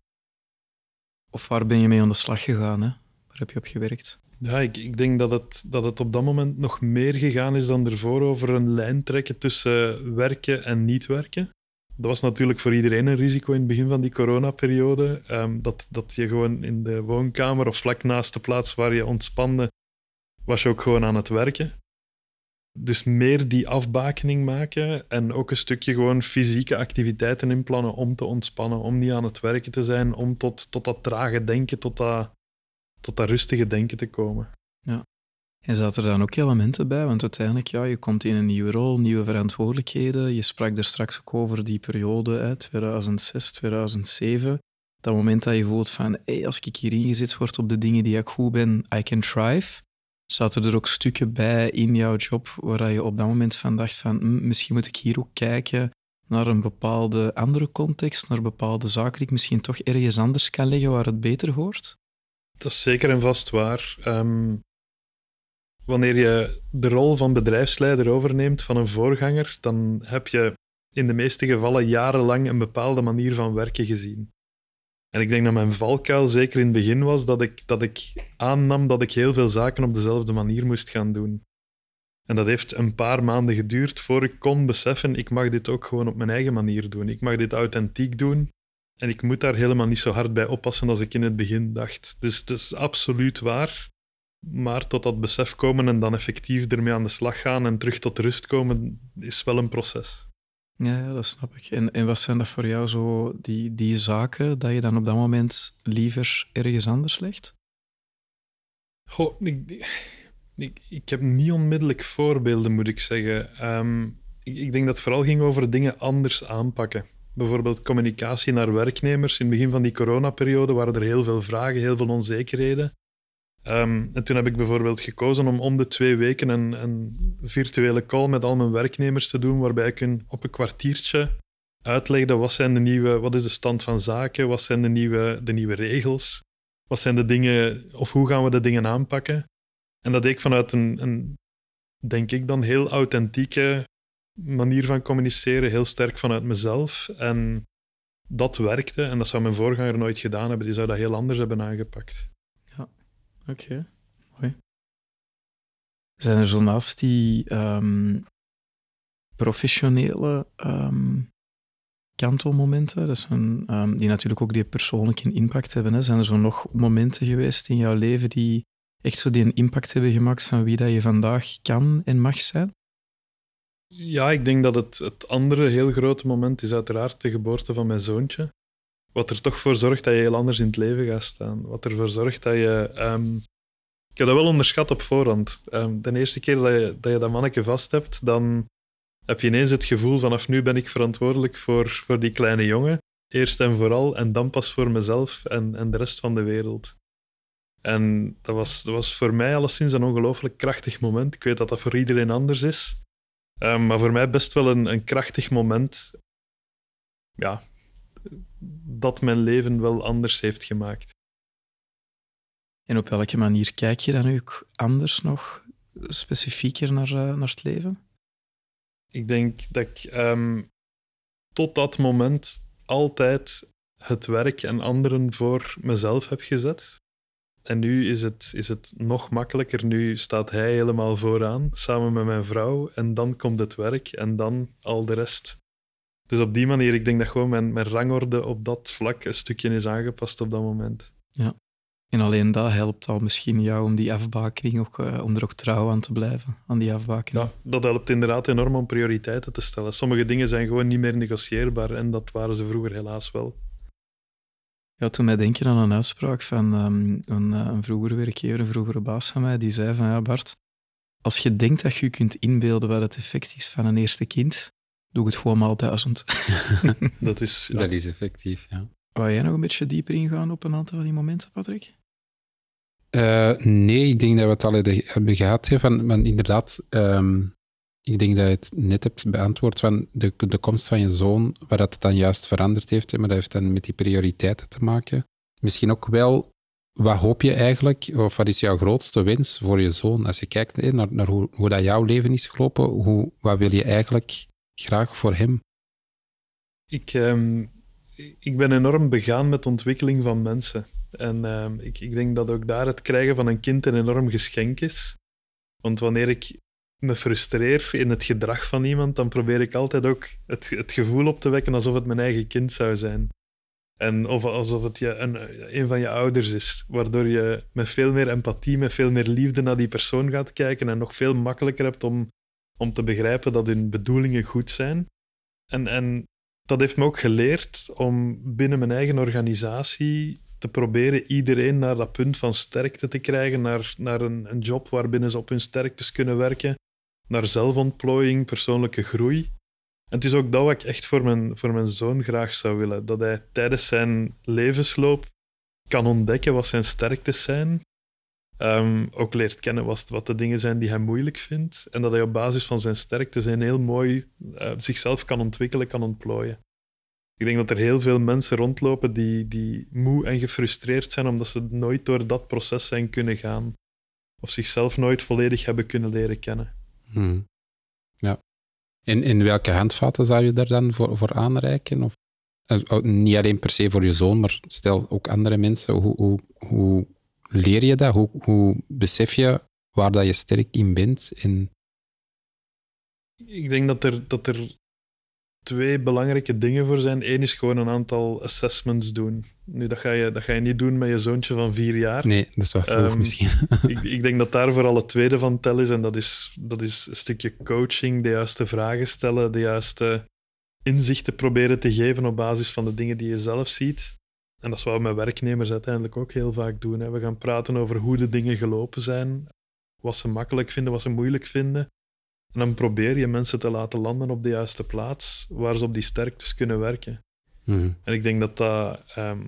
Of waar ben je mee aan de slag gegaan? Hè? Waar heb je op gewerkt? Ja, ik, ik denk dat het, dat het op dat moment nog meer gegaan is dan ervoor over een lijn trekken tussen werken en niet werken. Dat was natuurlijk voor iedereen een risico in het begin van die coronaperiode. Um, dat, dat je gewoon in de woonkamer of vlak naast de plaats waar je ontspande, was je ook gewoon aan het werken. Dus meer die afbakening maken en ook een stukje gewoon fysieke activiteiten inplannen om te ontspannen, om niet aan het werken te zijn, om tot, tot dat trage denken, tot dat, tot dat rustige denken te komen. Ja. En zaten er dan ook elementen bij? Want uiteindelijk, ja, je komt in een nieuwe rol, nieuwe verantwoordelijkheden. Je sprak er straks ook over die periode, uit 2006, 2007. Dat moment dat je voelt van, hey, als ik hier ingezet word op de dingen die ik goed ben, I can thrive. Zaten er ook stukken bij in jouw job waar je op dat moment van dacht van hm, misschien moet ik hier ook kijken naar een bepaalde andere context, naar bepaalde zaken die ik misschien toch ergens anders kan leggen waar het beter hoort? Dat is zeker en vast waar. Um, wanneer je de rol van bedrijfsleider overneemt van een voorganger, dan heb je in de meeste gevallen jarenlang een bepaalde manier van werken gezien. En ik denk dat mijn valkuil zeker in het begin was dat ik, dat ik aannam dat ik heel veel zaken op dezelfde manier moest gaan doen. En dat heeft een paar maanden geduurd voor ik kon beseffen, ik mag dit ook gewoon op mijn eigen manier doen. Ik mag dit authentiek doen. En ik moet daar helemaal niet zo hard bij oppassen als ik in het begin dacht. Dus het is absoluut waar. Maar tot dat besef komen en dan effectief ermee aan de slag gaan en terug tot rust komen, is wel een proces. Ja, dat snap ik. En, en wat zijn dat voor jou zo, die, die zaken, dat je dan op dat moment liever ergens anders legt? Goh, ik, ik, ik heb niet onmiddellijk voorbeelden, moet ik zeggen. Ehm, ik, ik denk dat het vooral ging over dingen anders aanpakken. Bijvoorbeeld communicatie naar werknemers. In het begin van die coronaperiode waren er heel veel vragen, heel veel onzekerheden. Ehm, en toen heb ik bijvoorbeeld gekozen om om de twee weken een, een, virtuele call met al mijn werknemers te doen, waarbij ik een, op een kwartiertje uitlegde wat, zijn de nieuwe, wat is de stand van zaken, wat zijn de nieuwe, de nieuwe regels, wat zijn de dingen, of hoe gaan we de dingen aanpakken. En dat deed ik vanuit een, een denk ik dan, heel authentieke manier van communiceren, heel sterk vanuit mezelf. En dat werkte, en dat zou mijn voorganger nooit gedaan hebben, die zou dat heel anders hebben aangepakt. Oké, mooi. Zijn er zo naast die ehm, professionele um, kantelmomenten, dat um, die natuurlijk ook die persoonlijke impact hebben, hè, zijn er zo nog momenten geweest in jouw leven die echt zo die een impact hebben gemaakt van wie dat je vandaag kan en mag zijn? Ja, ik denk dat het, het andere heel grote moment is uiteraard de geboorte van mijn zoontje. Wat er toch voor zorgt dat je heel anders in het leven gaat staan. Wat ervoor zorgt dat je. Um, ik heb dat wel onderschat op voorhand. Um, de eerste keer dat je, dat je manneke vast hebt, dan heb je ineens het gevoel: vanaf nu ben ik verantwoordelijk voor, voor die kleine jongen. Eerst en vooral, en dan pas voor mezelf en, en de rest van de wereld. En dat was, dat was voor mij alleszins een ongelooflijk krachtig moment. Ik weet dat dat voor iedereen anders is. Um, maar voor mij best wel een, een krachtig moment. Ja, dat mijn leven wel anders heeft gemaakt. En op welke manier kijk je dan ook anders nog, specifieker naar, uh, naar het leven? Ik denk dat ik um, tot dat moment altijd het werk en anderen voor mezelf heb gezet. En nu is het, is het nog makkelijker. Nu staat hij helemaal vooraan, samen met mijn vrouw. En dan komt het werk en dan al de rest. Dus op die manier, ik denk dat gewoon mijn, mijn rangorde op dat vlak een stukje is aangepast op dat moment. Ja. En alleen dat helpt al misschien jou om die afbakening ook, uh, om er ook trouw aan te blijven, aan die afbakening. Ja, dat helpt inderdaad enorm om prioriteiten te stellen. Sommige dingen zijn gewoon niet meer negocieerbaar en dat waren ze vroeger helaas wel. Ja, toen mij denken aan een uitspraak van um, een, uh, een vroegere werkgever, een vroegere baas van mij, die zei van ja Bart, als je denkt dat je kunt inbeelden wat het effect is van een eerste kind, doe het gewoon maal duizend. *laughs* dat, is, *laughs* dat is effectief, ja. Wou jij nog een beetje dieper ingaan op een aantal van die momenten, Patrick? Uh, nee, ik denk dat we het al hebben gehad. van, van inderdaad, um, ik denk dat je het net hebt beantwoord van de, de komst van je zoon, waar dat dan juist veranderd heeft. maar dat heeft dan met die prioriteiten te maken. Misschien ook wel, wat hoop je eigenlijk, of wat is jouw grootste wens voor je zoon? Als je kijkt naar, naar hoe, hoe dat jouw leven is gelopen, hoe, wat wil je eigenlijk graag voor hem? Ik, um, ik ben enorm begaan met de ontwikkeling van mensen. En um, ik, ik denk dat ook daar het krijgen van een kind een enorm geschenk is. Want wanneer ik me frustreer in het gedrag van iemand, dan probeer ik altijd ook het, het gevoel op te wekken alsof het mijn eigen kind zou zijn. En of alsof het je, een, een van je ouders is. Waardoor je met veel meer empathie, met veel meer liefde naar die persoon gaat kijken en nog veel makkelijker hebt om om te begrijpen dat hun bedoelingen goed zijn. En, en dat heeft me ook geleerd om binnen mijn eigen organisatie te proberen iedereen naar dat punt van sterkte te krijgen, naar, naar een, een job waarbinnen ze op hun sterktes kunnen werken, naar zelfontplooiing, persoonlijke groei. En het is ook dat wat ik echt voor mijn, voor mijn zoon graag zou willen. Dat hij tijdens zijn levensloop kan ontdekken wat zijn sterktes zijn Um, ook leert kennen wat, wat, de dingen zijn die hij moeilijk vindt. En dat hij op basis van zijn sterkte zijn heel mooi uh, zichzelf kan ontwikkelen, kan ontplooien. Ik denk dat er heel veel mensen rondlopen die, die moe en gefrustreerd zijn omdat ze nooit door dat proces zijn kunnen gaan. Of zichzelf nooit volledig hebben kunnen leren kennen. Hmm. Ja. In, in welke handvaten zou je daar dan voor, voor aanreiken? Of, uh, niet alleen per se voor je zoon, maar stel ook andere mensen. Hoe, hoe, hoe leer je dat? Hoe, hoe besef je waar dat je sterk in bent? In... Ik denk dat er, dat er twee belangrijke dingen voor zijn. Eén is gewoon een aantal assessments doen. Nu, dat ga je, dat ga je niet doen met je zoontje van vier jaar. Nee, dat is wat vroeg Ehm, misschien. *laughs* ik, ik denk dat daar vooral het tweede van tel is. En dat is, dat is een stukje coaching, de juiste vragen stellen, de juiste inzichten proberen te geven op basis van de dingen die je zelf ziet. En dat is wat we met werknemers uiteindelijk ook heel vaak doen. Hè. We gaan praten over hoe de dingen gelopen zijn, wat ze makkelijk vinden, wat ze moeilijk vinden. En dan probeer je mensen te laten landen op de juiste plaats, waar ze op die sterktes kunnen werken. Mhm. En ik denk dat dat ehm,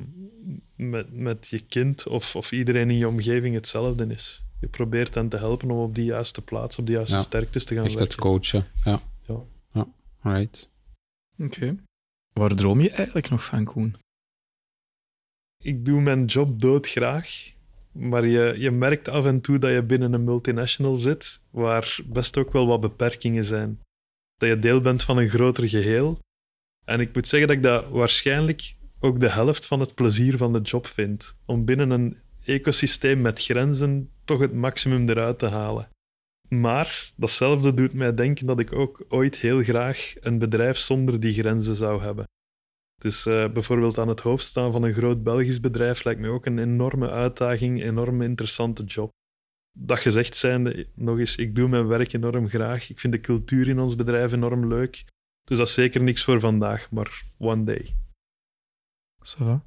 met, met je kind of, of iedereen in je omgeving hetzelfde is. Je probeert hen te helpen om op die juiste plaats, op die juiste Ja. sterktes te gaan Echt het werken. coachen. Ja. Ja. ja. Right. Oké. Waar droom je eigenlijk nog van, Koen? Ik doe mijn job doodgraag, maar je, je merkt af en toe dat je binnen een multinational zit, waar best ook wel wat beperkingen zijn. Dat je deel bent van een groter geheel. En ik moet zeggen dat ik dat waarschijnlijk ook de helft van het plezier van de job vind. Om binnen een ecosysteem met grenzen toch het maximum eruit te halen. Maar datzelfde doet mij denken dat ik ook ooit heel graag een bedrijf zonder die grenzen zou hebben. Dus eh, bijvoorbeeld aan het hoofd staan van een groot Belgisch bedrijf lijkt me ook een enorme uitdaging, een enorme interessante job. Dat gezegd zijnde, nog eens, ik doe mijn werk enorm graag. Ik vind de cultuur in ons bedrijf enorm leuk. Dus dat is zeker niks voor vandaag, maar one day. Ça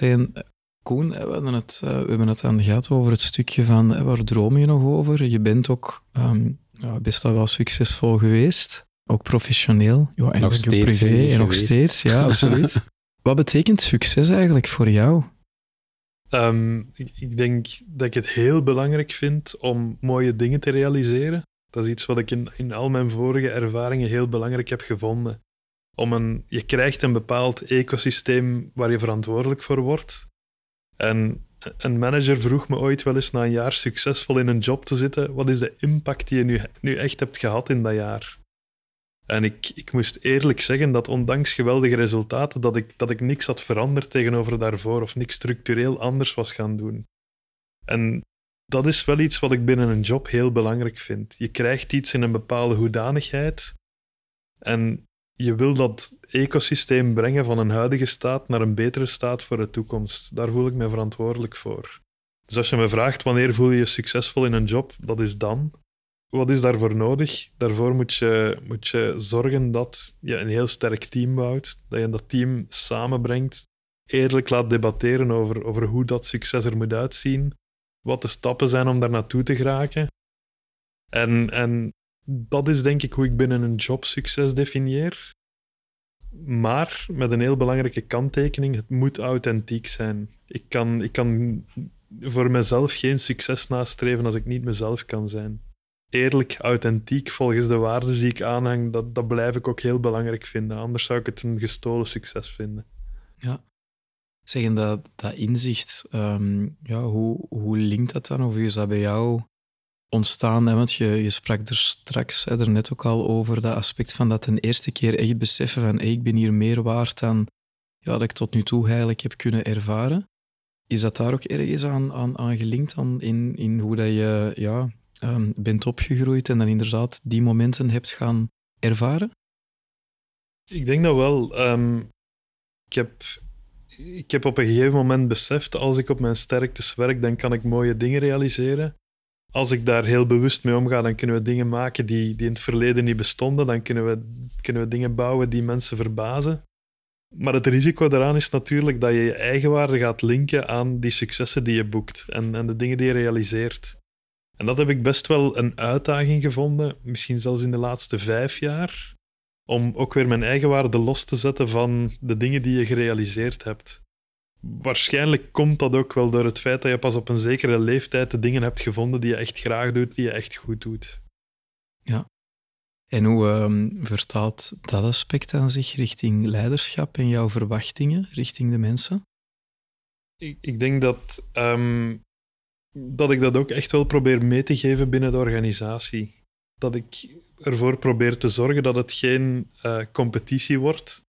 en, eh, Koen, eh, we hebben, het, we hebben het aan gehad over het stukje van waar droom je nog over? Je bent ook ehm, ja, best wel succesvol geweest, ook professioneel. Ja, en Nog ook steeds privé, en nog geweest. steeds, ja, *laughs* absoluut. Wat betekent succes eigenlijk voor jou? Ehm, ik, ik denk dat ik het heel belangrijk vind om mooie dingen te realiseren. Dat is iets wat ik in, in al mijn vorige ervaringen heel belangrijk heb gevonden. Om een, je krijgt een bepaald ecosysteem waar je verantwoordelijk voor wordt. En een manager vroeg me ooit wel eens na een jaar succesvol in een job te zitten, wat is de impact die je nu, nu echt hebt gehad in dat jaar? En ik, ik moest eerlijk zeggen dat ondanks geweldige resultaten, dat ik, dat ik niks had veranderd tegenover daarvoor of niks structureel anders was gaan doen. En dat is wel iets wat ik binnen een job heel belangrijk vind. Je krijgt iets in een bepaalde hoedanigheid en je wil dat ecosysteem brengen van een huidige staat naar een betere staat voor de toekomst. Daar voel ik me verantwoordelijk voor. Dus als je me vraagt wanneer voel je je succesvol in een job, dat is dan. Wat is daarvoor nodig? Daarvoor moet je, moet je zorgen dat je een heel sterk team bouwt, dat je dat team samenbrengt, eerlijk laat debatteren over, over hoe dat succes er moet uitzien, wat de stappen zijn om daar naartoe te geraken. En, en dat is denk ik hoe ik binnen een job succes definieer. Maar met een heel belangrijke kanttekening, het moet authentiek zijn. Ik kan, ik kan voor mezelf geen succes nastreven als ik niet mezelf kan zijn. Eerlijk, authentiek, volgens de waarden die ik aanhang, dat, dat blijf ik ook heel belangrijk vinden. Anders zou ik het een gestolen succes vinden. Zeggen dat, dat inzicht, ehm, ja, hoe, hoe linkt dat dan? Of is dat bij jou ontstaan? Want je, je sprak er straks hè, er net ook al over dat aspect van dat een eerste keer echt beseffen van ik ben hier meer waard dan ja, dat ik tot nu toe eigenlijk heb kunnen ervaren. Is dat daar ook ergens aan, aan, aan gelinkt in, in hoe dat je ja, ehm, bent opgegroeid en dan inderdaad die momenten hebt gaan ervaren? Ik denk dat wel. Ehm, ik, heb, ik heb op een gegeven moment beseft, als ik op mijn sterktes werk, dan kan ik mooie dingen realiseren. Als ik daar heel bewust mee omga, dan kunnen we dingen maken die, die in het verleden niet bestonden. Dan kunnen we, kunnen we dingen bouwen die mensen verbazen. Maar het risico daaraan is natuurlijk dat je je eigenwaarde gaat linken aan die successen die je boekt en, en de dingen die je realiseert. En dat heb ik best wel een uitdaging gevonden, misschien zelfs in de laatste vijf jaar om ook weer mijn eigen waarde los te zetten van de dingen die je gerealiseerd hebt. Waarschijnlijk komt dat ook wel door het feit dat je pas op een zekere leeftijd de dingen hebt gevonden die je echt graag doet, die je echt goed doet. En hoe ehm, vertaalt dat aspect aan zich richting leiderschap en jouw verwachtingen richting de mensen? Ik, ik denk dat, ehm, dat ik dat ook echt wel probeer mee te geven binnen de organisatie. Dat ik ervoor probeer te zorgen dat het geen eh, competitie wordt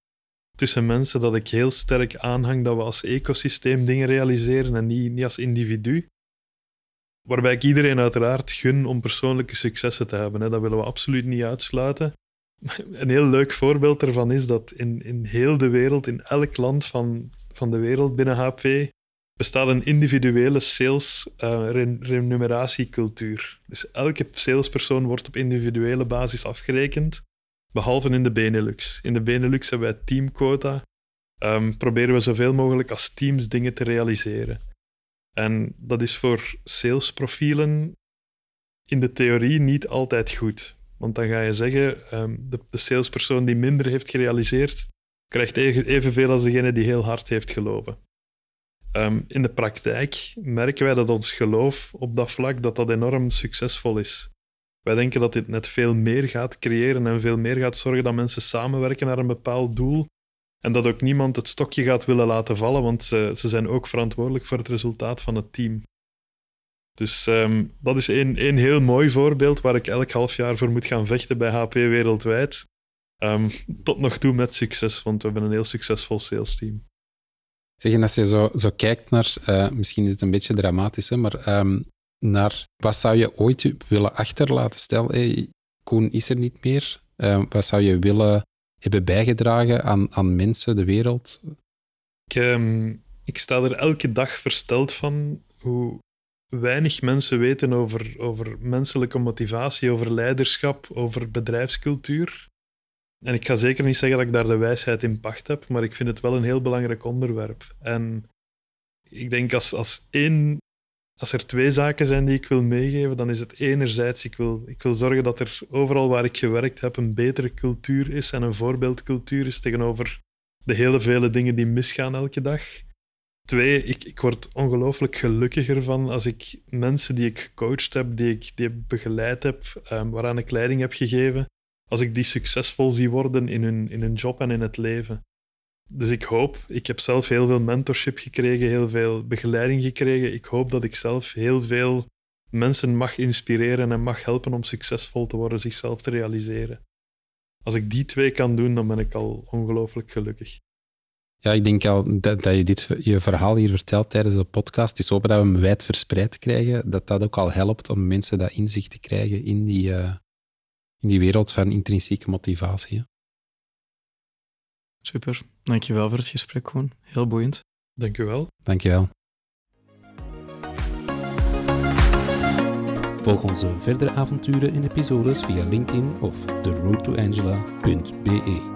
tussen mensen, dat ik heel sterk aanhang dat we als ecosysteem dingen realiseren en niet, niet als individu. Waarbij ik iedereen uiteraard gun om persoonlijke successen te hebben. Hè. Dat willen we absoluut niet uitsluiten. *laughs* een heel leuk voorbeeld daarvan is dat in, in heel de wereld, in elk land van, van de wereld binnen HP, bestaat een individuele sales uh, remuneratiecultuur. Dus elke salespersoon wordt op individuele basis afgerekend, behalve in de Benelux. In de Benelux hebben wij teamquota. Um, proberen we zoveel mogelijk als teams dingen te realiseren. En dat is voor salesprofielen in de theorie niet altijd goed. Want dan ga je zeggen, um, de, de, salespersoon die minder heeft gerealiseerd, krijgt evenveel als degene die heel hard heeft gelopen. Um, in de praktijk merken wij dat ons geloof op dat vlak dat dat enorm succesvol is. Wij denken dat dit net veel meer gaat creëren en veel meer gaat zorgen dat mensen samenwerken naar een bepaald doel. En dat ook niemand het stokje gaat willen laten vallen, want ze, ze zijn ook verantwoordelijk voor het resultaat van het team. Dus um, dat is één heel mooi voorbeeld waar ik elk half jaar voor moet gaan vechten bij HP wereldwijd. Um, tot nog toe met succes, want we hebben een heel succesvol sales team. Zeg, en als je zo, zo kijkt naar, uh, misschien is het een beetje dramatisch, hè, maar um, naar wat zou je ooit willen achterlaten? Stel, hey, Koen is er niet meer. Uh, wat zou je willen hebben bijgedragen aan, aan mensen, de wereld? Ik, um, ik sta er elke dag versteld van hoe weinig mensen weten over, over menselijke motivatie, over leiderschap, over bedrijfscultuur. En ik ga zeker niet zeggen dat ik daar de wijsheid in pacht heb, maar ik vind het wel een heel belangrijk onderwerp. En ik denk als, als één, als er twee zaken zijn die ik wil meegeven, dan is het enerzijds, ik wil, ik wil zorgen dat er overal waar ik gewerkt heb een betere cultuur is en een voorbeeldcultuur is tegenover de hele vele dingen die misgaan elke dag. Twee, ik, ik word ongelooflijk gelukkiger van als ik mensen die ik gecoacht heb, die ik, die begeleid heb, um, waaraan ik leiding heb gegeven, als ik die succesvol zie worden in hun, in hun job en in het leven. Dus ik hoop, ik heb zelf heel veel mentorship gekregen, heel veel begeleiding gekregen. Ik hoop dat ik zelf heel veel mensen mag inspireren en mag helpen om succesvol te worden, zichzelf te realiseren. Als ik die twee kan doen, dan ben ik al ongelooflijk gelukkig. Ja, ik denk al dat, dat je dit, je verhaal hier vertelt tijdens de podcast. Het is dat we hem wijd verspreid krijgen. Dat dat ook al helpt om mensen dat inzicht te krijgen in die, in die wereld van intrinsieke motivatie. Super. Dankjewel voor het gesprek gewoon. Heel boeiend. Dankjewel. Dankjewel. Volg onze verdere avonturen en episodes via LinkedIn of theroadtoangela.be.